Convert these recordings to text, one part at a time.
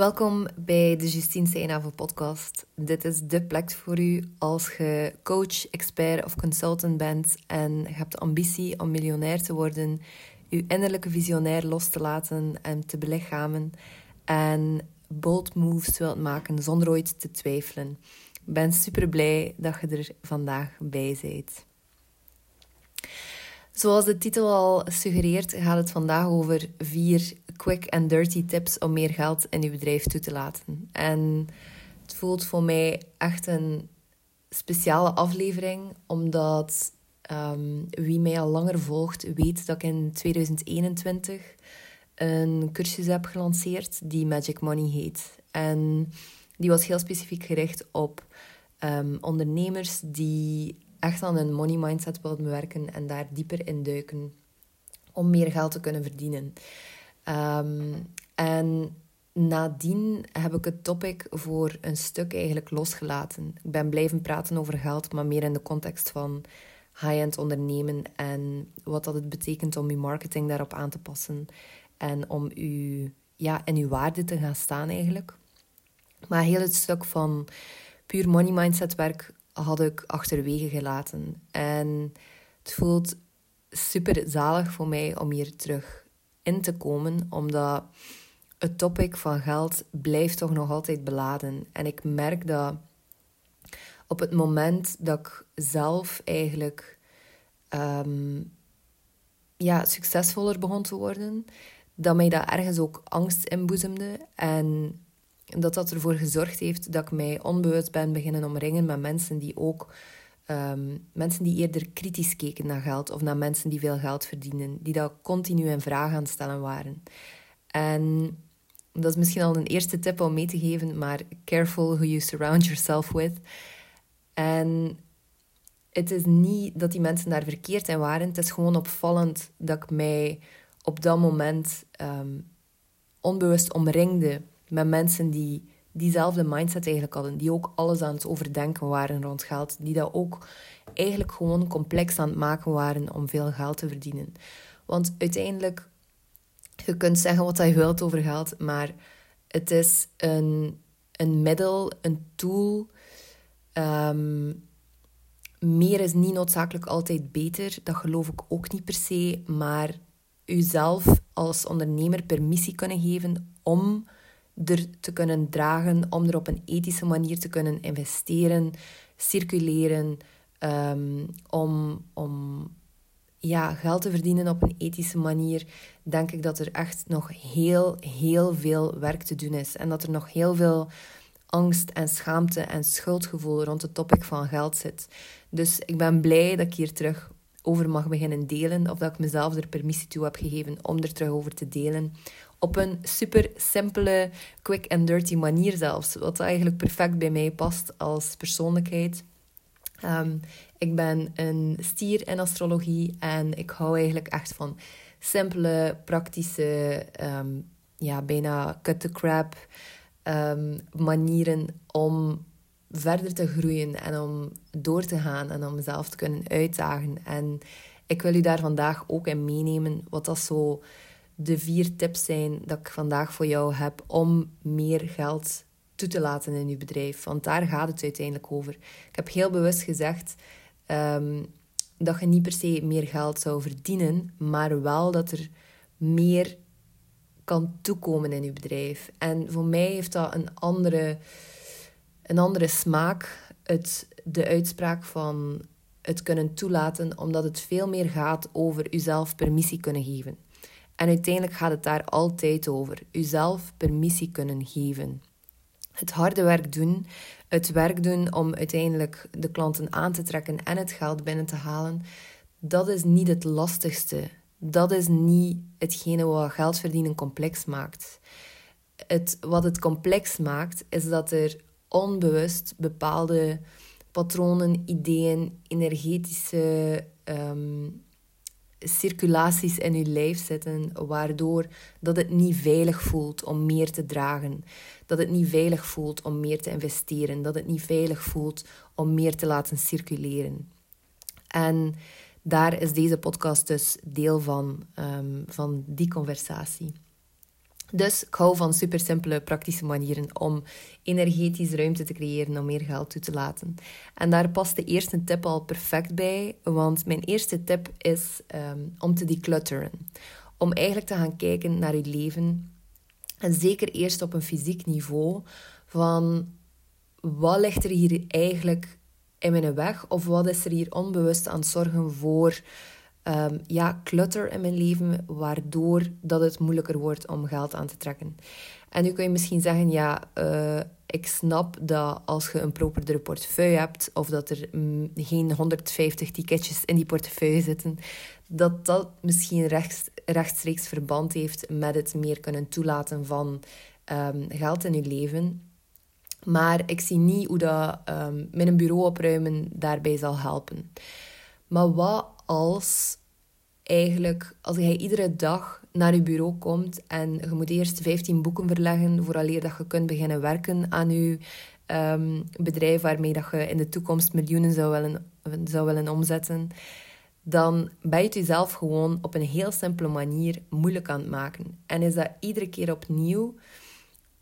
Welkom bij de Justine Seinhaven podcast. Dit is de plek voor u als je coach, expert of consultant bent en je hebt de ambitie om miljonair te worden, je innerlijke visionair los te laten en te belichamen en bold moves wilt maken zonder ooit te twijfelen. Ik ben super blij dat je er vandaag bij bent. Zoals de titel al suggereert, gaat het vandaag over vier quick and dirty tips om meer geld in je bedrijf toe te laten. En het voelt voor mij echt een speciale aflevering, omdat um, wie mij al langer volgt, weet dat ik in 2021 een cursus heb gelanceerd die Magic Money heet. En die was heel specifiek gericht op um, ondernemers die echt aan hun money mindset wilden bewerken en daar dieper in duiken om meer geld te kunnen verdienen. Um, en nadien heb ik het topic voor een stuk eigenlijk losgelaten. Ik ben blijven praten over geld, maar meer in de context van high-end ondernemen en wat dat het betekent om je marketing daarop aan te passen en om u, ja, in uw waarde te gaan staan eigenlijk. Maar heel het stuk van puur money mindset werk had ik achterwege gelaten. En het voelt super zalig voor mij om hier terug in te komen, omdat het topic van geld blijft toch nog altijd beladen. En ik merk dat op het moment dat ik zelf eigenlijk ehm, ja, succesvoller begon te worden, dat mij dat ergens ook angst inboezemde. En dat dat ervoor gezorgd heeft dat ik mij onbewust ben beginnen omringen met mensen die ook Ehm, mensen die eerder kritisch keken naar geld of naar mensen die veel geld verdienen, die dat continu in vraag aan stellen waren. En dat is misschien al een eerste tip om mee te geven, maar careful who you surround yourself with. En het is niet dat die mensen daar verkeerd in waren, het is gewoon opvallend dat ik mij op dat moment um, onbewust omringde met mensen die diezelfde mindset eigenlijk hadden. Die ook alles aan het overdenken waren rond geld. Die dat ook eigenlijk gewoon complex aan het maken waren om veel geld te verdienen. Want uiteindelijk, je kunt zeggen wat je wilt over geld, maar het is een, een middel, een tool. Um, meer is niet noodzakelijk altijd beter. Dat geloof ik ook niet per se. Maar uzelf als ondernemer permissie kunnen geven om er te kunnen dragen, om er op een ethische manier te kunnen investeren, circuleren, um, om, om ja, geld te verdienen op een ethische manier, denk ik dat er echt nog heel, heel veel werk te doen is. En dat er nog heel veel angst en schaamte en schuldgevoel rond het topic van geld zit. Dus ik ben blij dat ik hier terug over mag beginnen delen, of dat ik mezelf er permissie toe heb gegeven om er terug over te delen, op een super simpele, quick and dirty manier zelfs. Wat eigenlijk perfect bij mij past als persoonlijkheid. Ehm, ik ben een stier in astrologie en ik hou eigenlijk echt van simpele, praktische, um, ja, bijna cut the crap um, manieren om verder te groeien en om door te gaan en om mezelf te kunnen uitdagen. En ik wil u daar vandaag ook in meenemen wat dat zo de vier tips zijn dat ik vandaag voor jou heb om meer geld toe te laten in je bedrijf. Want daar gaat het uiteindelijk over. Ik heb heel bewust gezegd um, dat je niet per se meer geld zou verdienen, maar wel dat er meer kan toekomen in je bedrijf. En voor mij heeft dat een andere, een andere smaak. Het, de uitspraak van het kunnen toelaten, omdat het veel meer gaat over jezelf permissie kunnen geven. En uiteindelijk gaat het daar altijd over. Uzelf permissie kunnen geven. Het harde werk doen, het werk doen om uiteindelijk de klanten aan te trekken en het geld binnen te halen, dat is niet het lastigste. Dat is niet hetgene wat geld verdienen complex maakt. Het, wat het complex maakt, is dat er onbewust bepaalde patronen, ideeën, energetische ehm, circulaties in je lijf zitten, waardoor dat het niet veilig voelt om meer te dragen, dat het niet veilig voelt om meer te investeren, dat het niet veilig voelt om meer te laten circuleren. En daar is deze podcast dus deel van, um, van die conversatie. Dus ik hou van super simpele, praktische manieren om energetisch ruimte te creëren om meer geld toe te laten. En daar past de eerste tip al perfect bij, want mijn eerste tip is um, om te declutteren. Om eigenlijk te gaan kijken naar je leven. En zeker eerst op een fysiek niveau van wat ligt er hier eigenlijk in mijn weg? Of wat is er hier onbewust aan het zorgen voor um, ja, clutter in mijn leven, waardoor dat het moeilijker wordt om geld aan te trekken. En nu kun je misschien zeggen, ja, uh, ik snap dat als je een properdere portefeuille hebt, of dat er mm, geen 150 ticketjes in die portefeuille zitten, dat dat misschien rechts, rechtstreeks verband heeft met het meer kunnen toelaten van um, geld in je leven. Maar ik zie niet hoe dat um, met een bureau opruimen daarbij zal helpen. Maar wat als eigenlijk, als jij iedere dag naar je bureau komt en je moet eerst 15 boeken verleggen vooraleer dat je kunt beginnen werken aan je um, bedrijf waarmee dat je in de toekomst miljoenen zou willen, zou willen omzetten, dan ben je het jezelf gewoon op een heel simpele manier moeilijk aan het maken. En is dat iedere keer opnieuw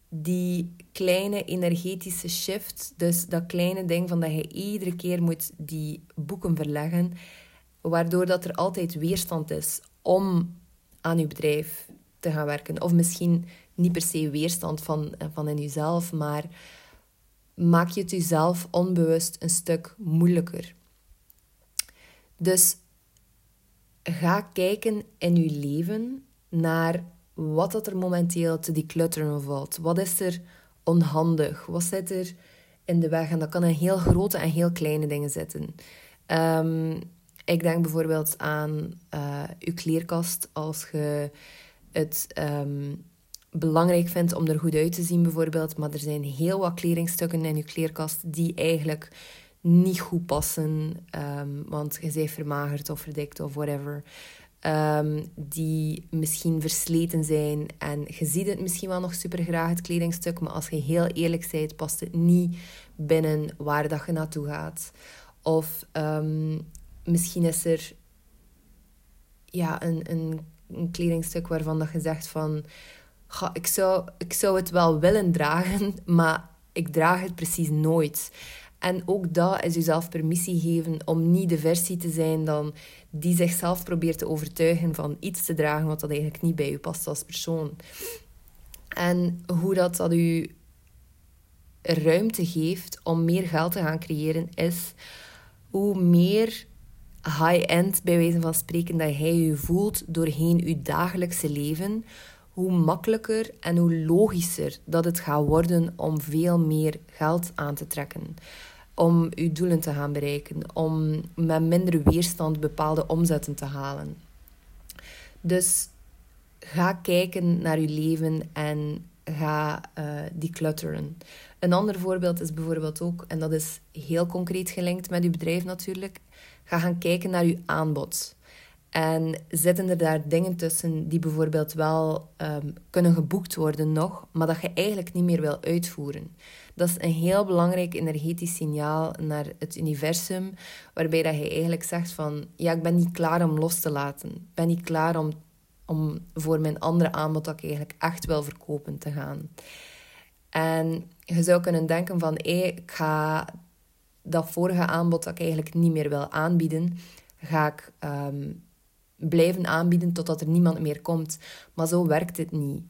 die kleine energetische shift, dus dat kleine ding van dat je iedere keer moet die boeken verleggen, waardoor dat er altijd weerstand is om aan je bedrijf te gaan werken. Of misschien niet per se weerstand van, van in jezelf, maar maak je het jezelf onbewust een stuk moeilijker. Dus ga kijken in je leven naar wat dat er momenteel te declutteren valt. Wat is er onhandig? Wat zit er in de weg? En dat kan in heel grote en heel kleine dingen zitten. Um, ik denk bijvoorbeeld aan uh, uw kleerkast als je het ehm, belangrijk vindt om er goed uit te zien, bijvoorbeeld. Maar er zijn heel wat kledingstukken in uw kleerkast die eigenlijk niet goed passen, um, want je bent vermagerd of verdikt of whatever. Um, die misschien versleten zijn en je ziet het misschien wel nog super graag, het kledingstuk, maar als je heel eerlijk bent, past het niet binnen waar dat je naartoe gaat. Of misschien is er ja, een, een, een kledingstuk waarvan dat je zegt van... Ga, ik, zou, ik zou het wel willen dragen, maar ik draag het precies nooit. En ook dat is jezelf permissie geven om niet de versie te zijn dan die zichzelf probeert te overtuigen van iets te dragen wat dat eigenlijk niet bij je past als persoon. En hoe dat, dat u ruimte geeft om meer geld te gaan creëren, is hoe meer high-end, bij wijze van spreken, dat jij je voelt doorheen je dagelijkse leven, hoe makkelijker en hoe logischer dat het gaat worden om veel meer geld aan te trekken. Om je doelen te gaan bereiken, om met minder weerstand bepaalde omzetten te halen. Dus ga kijken naar je leven en ga uh, declutteren. Een ander voorbeeld is bijvoorbeeld ook, en dat is heel concreet gelinkt met je bedrijf natuurlijk, ga gaan kijken naar je aanbod. En zitten er daar dingen tussen die bijvoorbeeld wel um, kunnen geboekt worden nog, maar dat je eigenlijk niet meer wil uitvoeren. Dat is een heel belangrijk energetisch signaal naar het universum, waarbij dat je eigenlijk zegt van, ja, ik ben niet klaar om los te laten. Ik ben niet klaar om, om voor mijn andere aanbod dat ik eigenlijk echt wil verkopen te gaan. En je zou kunnen denken van, hé, ik ga dat vorige aanbod dat ik eigenlijk niet meer wil aanbieden, ga ik ehm, blijven aanbieden totdat er niemand meer komt. Maar zo werkt het niet.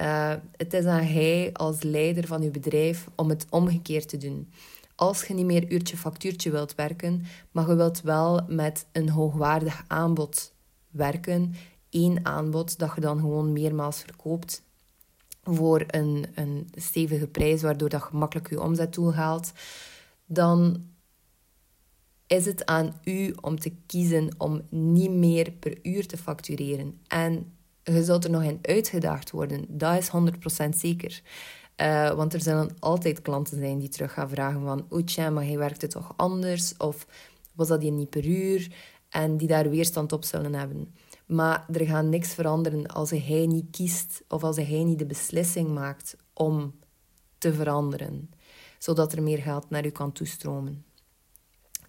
Uh, het is aan jij als leider van je bedrijf om het omgekeerd te doen. Als je niet meer uurtje factuurtje wilt werken, maar je wilt wel met een hoogwaardig aanbod werken, één aanbod dat je dan gewoon meermaals verkoopt voor een, een stevige prijs, waardoor dat je makkelijk je omzetdoel haalt, dan is het aan u om te kiezen om niet meer per uur te factureren. En je zult er nog in uitgedaagd worden, dat is 100% zeker. Uh, want er zullen altijd klanten zijn die terug gaan vragen van... Oeh, maar hij werkte toch anders? Of was dat hier niet per uur? En die daar weerstand op zullen hebben. Maar er gaat niks veranderen als hij niet kiest... of als hij niet de beslissing maakt om te veranderen zodat er meer geld naar u kan toestromen.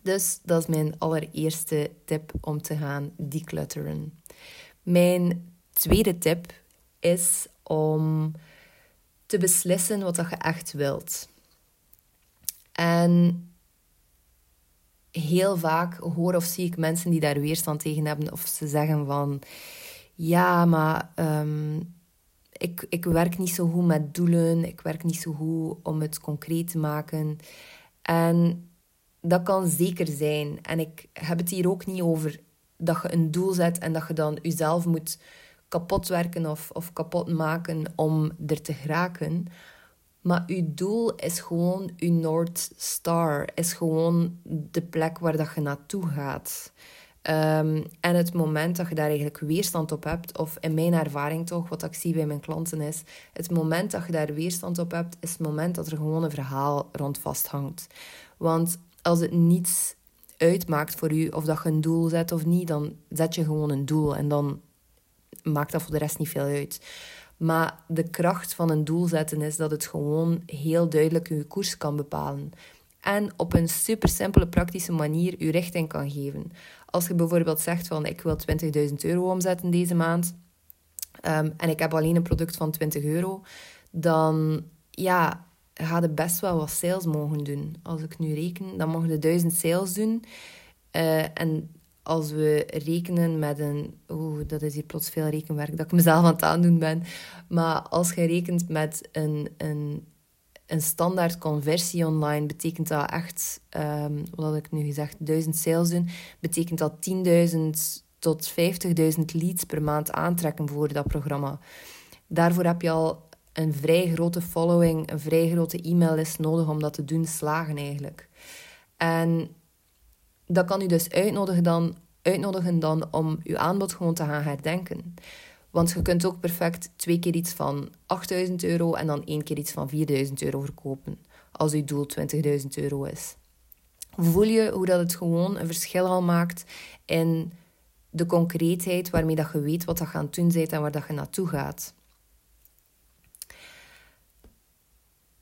Dus dat is mijn allereerste tip om te gaan declutteren. Mijn tweede tip is om te beslissen wat dat je echt wilt. En heel vaak hoor of zie ik mensen die daar weerstand tegen hebben, of ze zeggen van ja, maar ehm, ik, ik werk niet zo goed met doelen, ik werk niet zo goed om het concreet te maken. En dat kan zeker zijn. En ik heb het hier ook niet over dat je een doel zet en dat je dan jezelf moet kapot werken of, of kapot maken om er te geraken. Maar uw doel is gewoon uw North Star, is gewoon de plek waar dat je naartoe gaat. Um, en het moment dat je daar eigenlijk weerstand op hebt, of in mijn ervaring toch, wat ik zie bij mijn klanten is, het moment dat je daar weerstand op hebt, is het moment dat er gewoon een verhaal rond vasthangt. Want als het niets uitmaakt voor u, of dat je een doel zet of niet, dan zet je gewoon een doel en dan maakt dat voor de rest niet veel uit. Maar de kracht van een doel zetten is dat het gewoon heel duidelijk uw koers kan bepalen. En op een super simpele, praktische manier uw richting kan geven. Als je bijvoorbeeld zegt van ik wil 20.000 euro omzetten deze maand ehm, en ik heb alleen een product van 20 euro, dan ja, ga je best wel wat sales mogen doen. Als ik nu reken, dan mag je 1000 sales doen. Uh, en als we rekenen met een... Oeh, dat is hier plots veel rekenwerk dat ik mezelf aan het aandoen ben. Maar als je rekent met een, een, een standaard conversie online, betekent dat echt... Um, wat had ik nu gezegd? 1000 sales doen. Betekent dat 10.000 tot 50.000 leads per maand aantrekken voor dat programma. Daarvoor heb je al een vrij grote following, een vrij grote e-maillist nodig om dat te doen slagen eigenlijk. En dat kan u dus uitnodigen dan, uitnodigen dan om uw aanbod gewoon te gaan herdenken. Want je kunt ook perfect twee keer iets van 8000 euro en dan één keer iets van 4000 euro verkopen. Als uw doel 20.000 euro is. Voel je hoe dat het gewoon een verschil al maakt in de concreetheid waarmee dat je weet wat dat gaan doen bent en waar dat je naartoe gaat.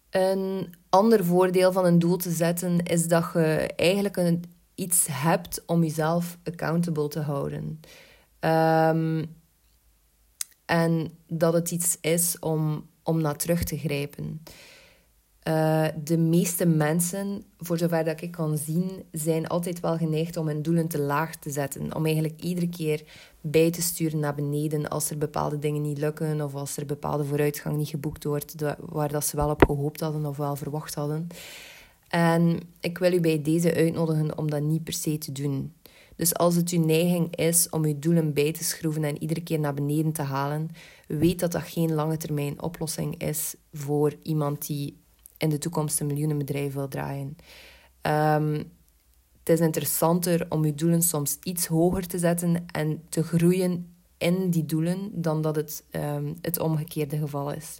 Een ander voordeel van een doel te zetten is dat je eigenlijk een, iets hebt om jezelf accountable te houden. Um, en dat het iets is om, om naar terug te grijpen. Uh, de meeste mensen, voor zover dat ik kan zien, zijn altijd wel geneigd om hun doelen te laag te zetten. Om eigenlijk iedere keer bij te sturen naar beneden als er bepaalde dingen niet lukken of als er bepaalde vooruitgang niet geboekt wordt waar dat ze wel op gehoopt hadden of wel verwacht hadden. En ik wil u bij deze uitnodigen om dat niet per se te doen. Dus als het uw neiging is om uw doelen bij te schroeven en iedere keer naar beneden te halen, weet dat dat geen lange termijn oplossing is voor iemand die in de toekomst een miljoenenbedrijf wil draaien. Um, het is interessanter om je doelen soms iets hoger te zetten en te groeien in die doelen dan dat het um, het omgekeerde geval is.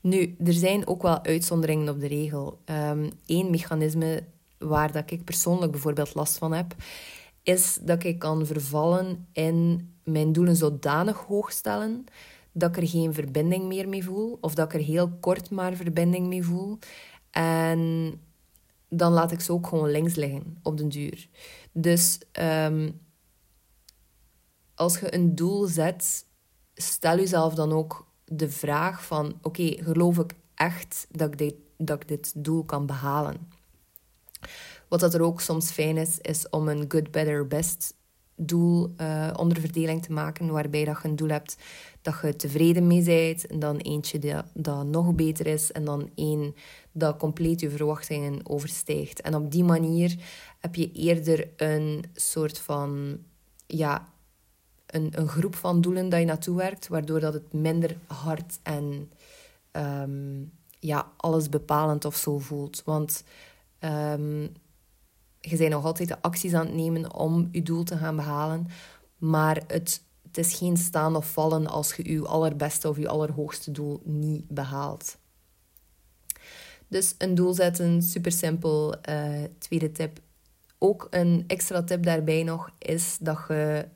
Nu, er zijn ook wel uitzonderingen op de regel. Eén ehm, mechanisme waar dat ik persoonlijk bijvoorbeeld last van heb, is dat ik kan vervallen in mijn doelen zodanig hoog stellen dat ik er geen verbinding meer mee voel, of dat ik er heel kort maar verbinding mee voel. En dan laat ik ze ook gewoon links liggen op den duur. Dus um, als je een doel zet, stel jezelf dan ook de vraag van... Oké, geloof ik echt dat ik, dit, dat ik dit doel kan behalen? Wat dat er ook soms fijn is, is om een good, better, best doel uh, onderverdeling te maken, waarbij dat je een doel hebt dat je tevreden mee bent, en dan eentje dat, dat nog beter is, en dan één dat compleet je verwachtingen overstijgt. En op die manier heb je eerder een soort van, ja, een, een groep van doelen dat je naartoe werkt, waardoor dat het minder hard en um, ja, alles bepalend of zo voelt. Want um, je bent nog altijd de acties aan het nemen om je doel te gaan behalen. Maar het, het is geen staan of vallen als je je allerbeste of je allerhoogste doel niet behaalt. Dus een doel zetten, super simpel. Uh, tweede tip. Ook een extra tip daarbij nog is dat je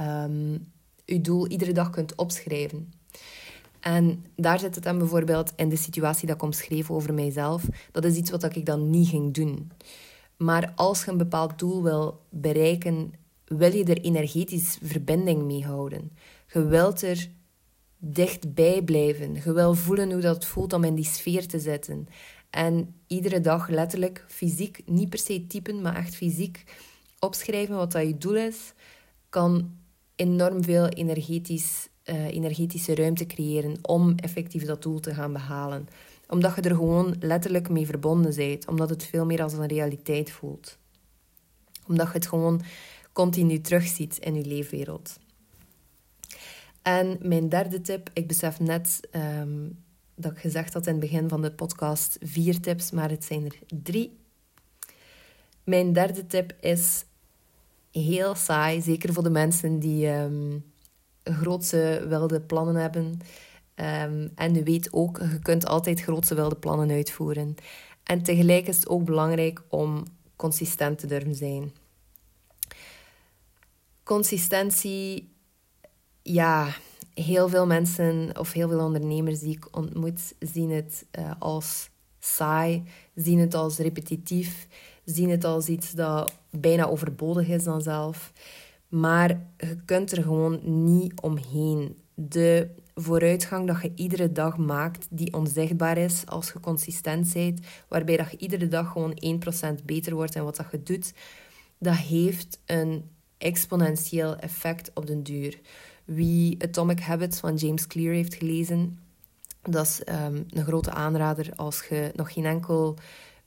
um, je doel iedere dag kunt opschrijven. En daar zit het dan bijvoorbeeld in de situatie dat ik omschreef over mijzelf. Dat is iets wat ik dan niet ging doen. Maar als je een bepaald doel wil bereiken, wil je er energetisch verbinding mee houden. Je wilt er dichtbij blijven. Je wil voelen hoe dat voelt om in die sfeer te zitten. En iedere dag letterlijk fysiek, niet per se typen, maar echt fysiek opschrijven wat dat je doel is, kan enorm veel energetisch, uh, energetische ruimte creëren om effectief dat doel te gaan behalen. Omdat je er gewoon letterlijk mee verbonden bent. Omdat het veel meer als een realiteit voelt. Omdat je het gewoon continu terugziet in je leefwereld. En mijn derde tip, ik besef net ehm, dat ik gezegd had in het begin van de podcast vier tips, maar het zijn er drie. Mijn derde tip is heel saai, zeker voor de mensen die um, grootse wilde plannen hebben. Um, en je weet ook, je kunt altijd grootse wilde plannen uitvoeren. En tegelijk is het ook belangrijk om consistent te durven zijn. Consistentie, ja, heel veel mensen of heel veel ondernemers die ik ontmoet, zien het uh, als saai, zien het als repetitief, zien het als iets dat bijna overbodig is dan zelf. Maar je kunt er gewoon niet omheen. De vooruitgang dat je iedere dag maakt, die onzichtbaar is als je consistent bent, waarbij dat je iedere dag gewoon 1% beter wordt in wat dat je doet, dat heeft een exponentieel effect op den duur. Wie Atomic Habits van James Clear heeft gelezen, dat is um, een grote aanrader als je nog geen enkel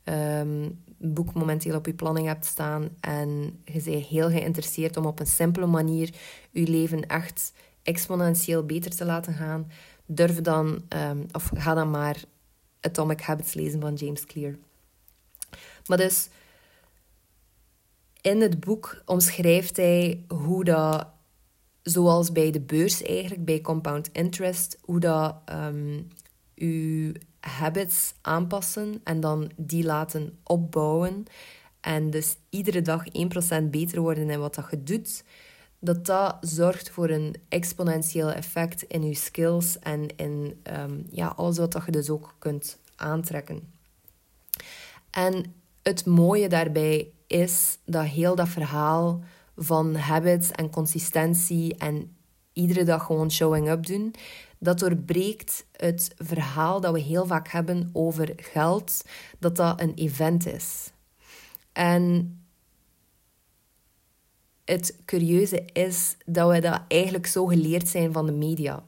um, boek momenteel op je planning hebt staan en je bent heel geïnteresseerd om op een simpele manier je leven echt exponentieel beter te laten gaan, durf dan, um, of ga dan maar Atomic Habits lezen van James Clear. Maar dus, in het boek omschrijft hij hoe dat, zoals bij de beurs eigenlijk, bij compound interest, hoe dat um, habits aanpassen en dan die laten opbouwen. En dus iedere dag 1% beter worden in wat dat je doet. Dat dat zorgt voor een exponentieel effect in je skills en in um, ja, alles wat dat je dus ook kunt aantrekken. En het mooie daarbij is dat heel dat verhaal van habits en consistentie en iedere dag gewoon showing up doen, dat doorbreekt het verhaal dat we heel vaak hebben over geld, dat dat een event is. En het curieuze is dat we dat eigenlijk zo geleerd zijn van de media.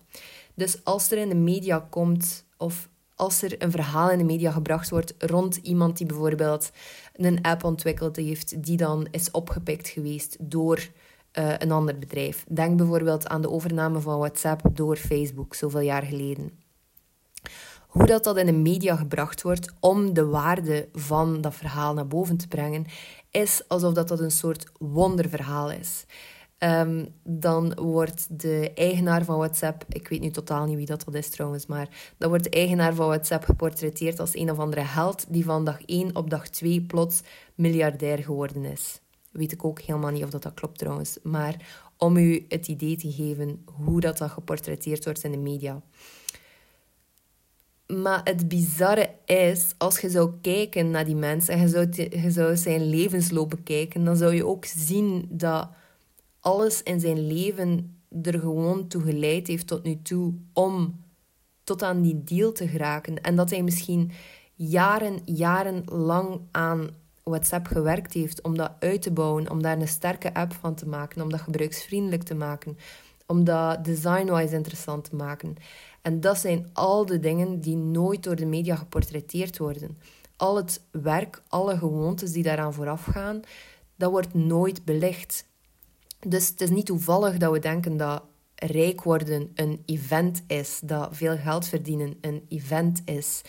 Dus als er in de media komt, of als er een verhaal in de media gebracht wordt rond iemand die bijvoorbeeld een app ontwikkeld heeft, die dan is opgepikt geweest door uh, een ander bedrijf. Denk bijvoorbeeld aan de overname van WhatsApp door Facebook, zoveel jaar geleden. Hoe dat, dat in de media gebracht wordt om de waarde van dat verhaal naar boven te brengen, is alsof dat, dat een soort wonderverhaal is. Um, dan wordt de eigenaar van WhatsApp, ik weet nu totaal niet wie dat, dat is trouwens, maar dan wordt de eigenaar van WhatsApp geportretteerd als een of andere held die van dag 1 op dag 2 plots miljardair geworden is. Weet ik ook helemaal niet of dat, dat klopt trouwens. Maar om u het idee te geven hoe dat, dat geportretteerd wordt in de media. Maar het bizarre is, als je zou kijken naar die mensen en je zou, je zou zijn levensloop bekijken, dan zou je ook zien dat alles in zijn leven er gewoon toe geleid heeft tot nu toe om tot aan die deal te geraken. En dat hij misschien jaren, jaren lang aan WhatsApp gewerkt heeft om dat uit te bouwen, om daar een sterke app van te maken, om dat gebruiksvriendelijk te maken, om dat design-wise interessant te maken. En dat zijn al de dingen die nooit door de media geportretteerd worden. Al het werk, alle gewoontes die daaraan vooraf gaan, dat wordt nooit belicht. Dus het is niet toevallig dat we denken dat rijk worden een event is, dat veel geld verdienen een event is.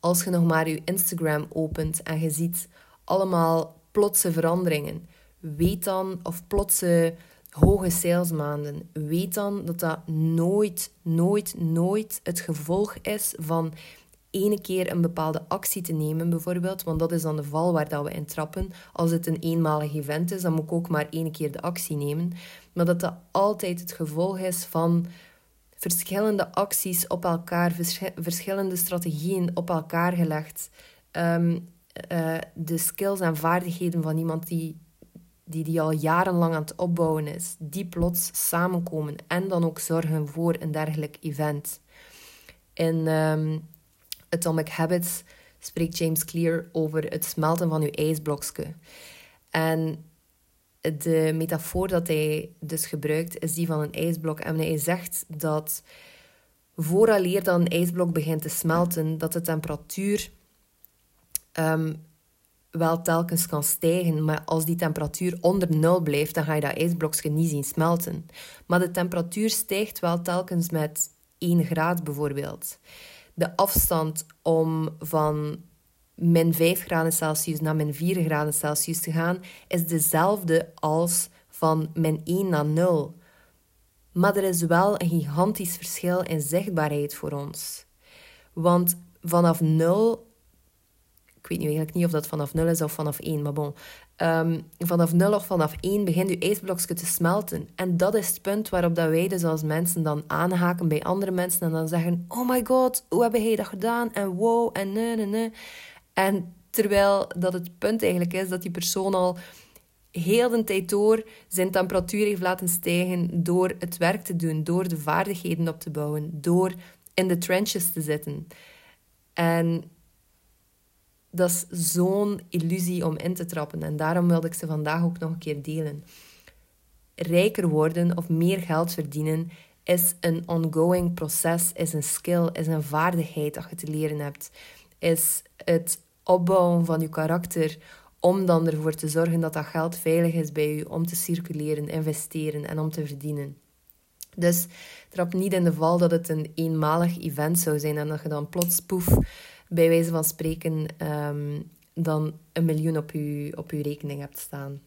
Als je nog maar je Instagram opent en je ziet allemaal plotse veranderingen. Weet dan, of plotse hoge salesmaanden, weet dan dat dat nooit, nooit, nooit het gevolg is van ene keer een bepaalde actie te nemen, bijvoorbeeld. Want dat is dan de val waar dat we in trappen. Als het een eenmalig event is, dan moet ik ook maar één keer de actie nemen. Maar dat dat altijd het gevolg is van verschillende acties op elkaar, verschillende strategieën op elkaar gelegd. Um, uh, de skills en vaardigheden van iemand die die die al jarenlang aan het opbouwen is, die plots samenkomen en dan ook zorgen voor een dergelijk event. In um, Atomic Habits spreekt James Clear over het smelten van uw ijsblokje. En de metafoor dat hij dus gebruikt is die van een ijsblok. En hij zegt dat vooraleer dan een ijsblok begint te smelten, dat de temperatuur um, wel telkens kan stijgen. Maar als die temperatuur onder nul blijft, dan ga je dat ijsblokje niet zien smelten. Maar de temperatuur stijgt wel telkens met 1 graad bijvoorbeeld. De afstand om van min 5 graden Celsius naar min 4 graden Celsius te gaan, is dezelfde als van min 1 naar 0. Maar er is wel een gigantisch verschil in zichtbaarheid voor ons. Want vanaf 0 ik weet nu eigenlijk niet of dat vanaf 0 is of vanaf 1, maar bon. Um, vanaf 0 of vanaf 1 begint je ijsblokje te smelten. En dat is het punt waarop dat wij dus als mensen dan aanhaken bij andere mensen en dan zeggen: Oh my god, hoe heb jij dat gedaan? En wow, en nee, nee, nee. En terwijl dat het punt eigenlijk is dat die persoon al heel de tijd door zijn temperatuur heeft laten stijgen door het werk te doen, door de vaardigheden op te bouwen, door in de trenches te zitten. En dat is zo'n illusie om in te trappen. En daarom wilde ik ze vandaag ook nog een keer delen. Rijker worden of meer geld verdienen is een ongoing proces, is een skill, is een vaardigheid dat je te leren hebt. Is het opbouwen van je karakter om dan ervoor te zorgen dat dat geld veilig is bij je om te circuleren, investeren en om te verdienen. Dus trap niet in de val dat het een eenmalig event zou zijn en dat je dan plots poef bij wijze van spreken um, dan een miljoen op je, op uw rekening hebt staan.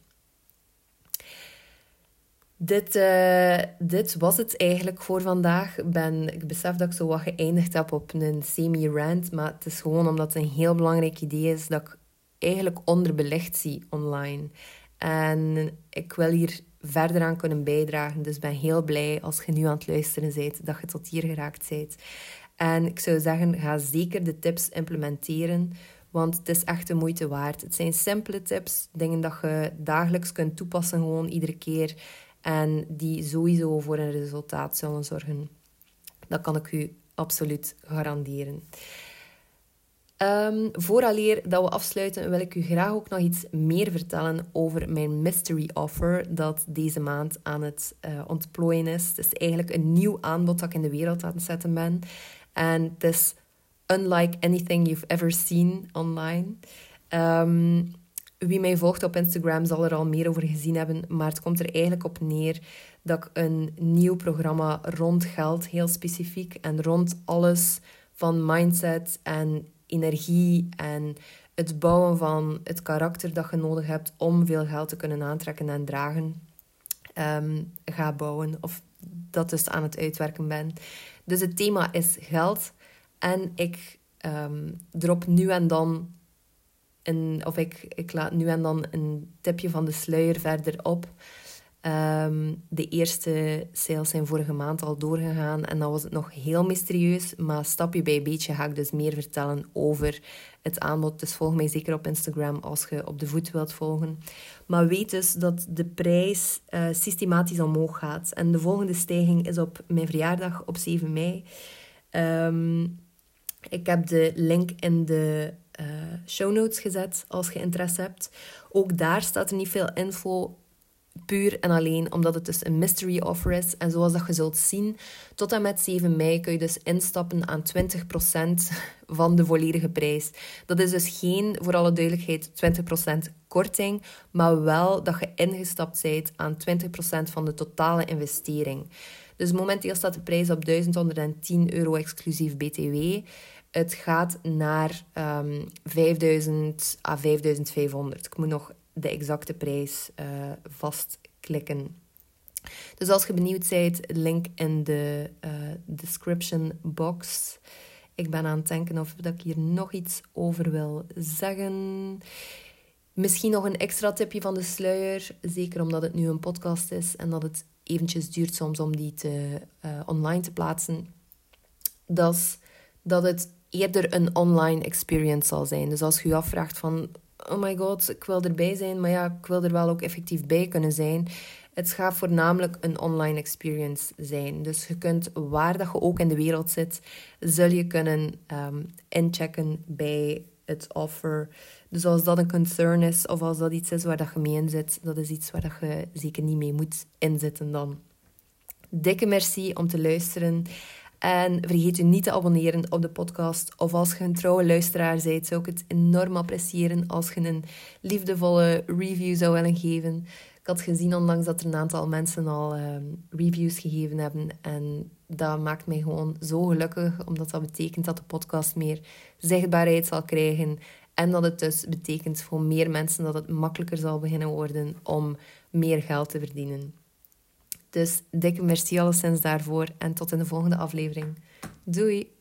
Dit, uh, dit was het eigenlijk voor vandaag. Ben, ik besef dat ik zo wat geëindigd heb op een semi-rant, maar het is gewoon omdat het een heel belangrijk idee is dat ik eigenlijk onderbelicht zie online. En ik wil hier verder aan kunnen bijdragen. Dus ben heel blij als je nu aan het luisteren bent, dat je tot hier geraakt bent. En ik zou zeggen, ga zeker de tips implementeren, want het is echt de moeite waard. Het zijn simpele tips, dingen dat je dagelijks kunt toepassen, gewoon iedere keer. En die sowieso voor een resultaat zullen zorgen. Dat kan ik u absoluut garanderen. Um, vooraleer dat we afsluiten, wil ik u graag ook nog iets meer vertellen over mijn mystery offer dat deze maand aan het uh, ontplooien is. Het is eigenlijk een nieuw aanbod dat ik in de wereld aan het zetten ben. En het is unlike anything you've ever seen online. Ehm, wie mij volgt op Instagram zal er al meer over gezien hebben, maar het komt er eigenlijk op neer dat ik een nieuw programma rond geld, heel specifiek, en rond alles van mindset en energie en het bouwen van het karakter dat je nodig hebt om veel geld te kunnen aantrekken en dragen, um, ga bouwen. Of dat dus aan het uitwerken ben. Dus het thema is geld. En ik um, drop nu en dan een, of ik, ik laat nu en dan een tipje van de sluier verder op. Ehm, de eerste sales zijn vorige maand al doorgegaan en dan was het nog heel mysterieus. Maar stapje bij beetje ga ik dus meer vertellen over het aanbod. Dus volg mij zeker op Instagram als je op de voet wilt volgen. Maar weet dus dat de prijs uh, systematisch omhoog gaat. En de volgende stijging is op mijn verjaardag op 7 mei. Um, ik heb de link in de uh, show notes gezet als je interesse hebt. Ook daar staat er niet veel info Puur en alleen omdat het dus een mystery offer is. En zoals dat je zult zien, tot en met 7 mei kun je dus instappen aan 20% van de volledige prijs. Dat is dus geen, voor alle duidelijkheid, 20% korting, maar wel dat je ingestapt bent aan 20% van de totale investering. Dus momenteel staat de prijs op 1110 euro exclusief BTW. Het gaat naar um, ehm, 5000 à 5500. Ik moet nog de exacte prijs uh, vastklikken. Dus als je benieuwd bent, link in de uh, description box. Ik ben aan het denken of dat ik hier nog iets over wil zeggen. Misschien nog een extra tipje van de sluier. Zeker omdat het nu een podcast is en dat het eventjes duurt soms om die te, uh, online te plaatsen. Dat, dat het eerder een online experience zal zijn. Dus als je je afvraagt van oh my god, ik wil erbij zijn, maar ja, ik wil er wel ook effectief bij kunnen zijn. Het gaat voornamelijk een online experience zijn. Dus je kunt, waar dat je ook in de wereld zit, zul je kunnen um, inchecken bij het offer. Dus als dat een concern is, of als dat iets is waar dat je mee in zit, dat is iets waar dat je zeker niet mee moet inzitten dan. Dikke merci om te luisteren. En vergeet u niet te abonneren op de podcast. Of als je een trouwe luisteraar bent, zou ik het enorm appreciëren als je een liefdevolle review zou willen geven. Ik had gezien ondanks dat er een aantal mensen al ehm, reviews gegeven hebben. En dat maakt mij gewoon zo gelukkig, omdat dat betekent dat de podcast meer zichtbaarheid zal krijgen. En dat het dus betekent voor meer mensen dat het makkelijker zal beginnen worden om meer geld te verdienen. Dus dikke merci alleszins daarvoor en tot in de volgende aflevering. Doei!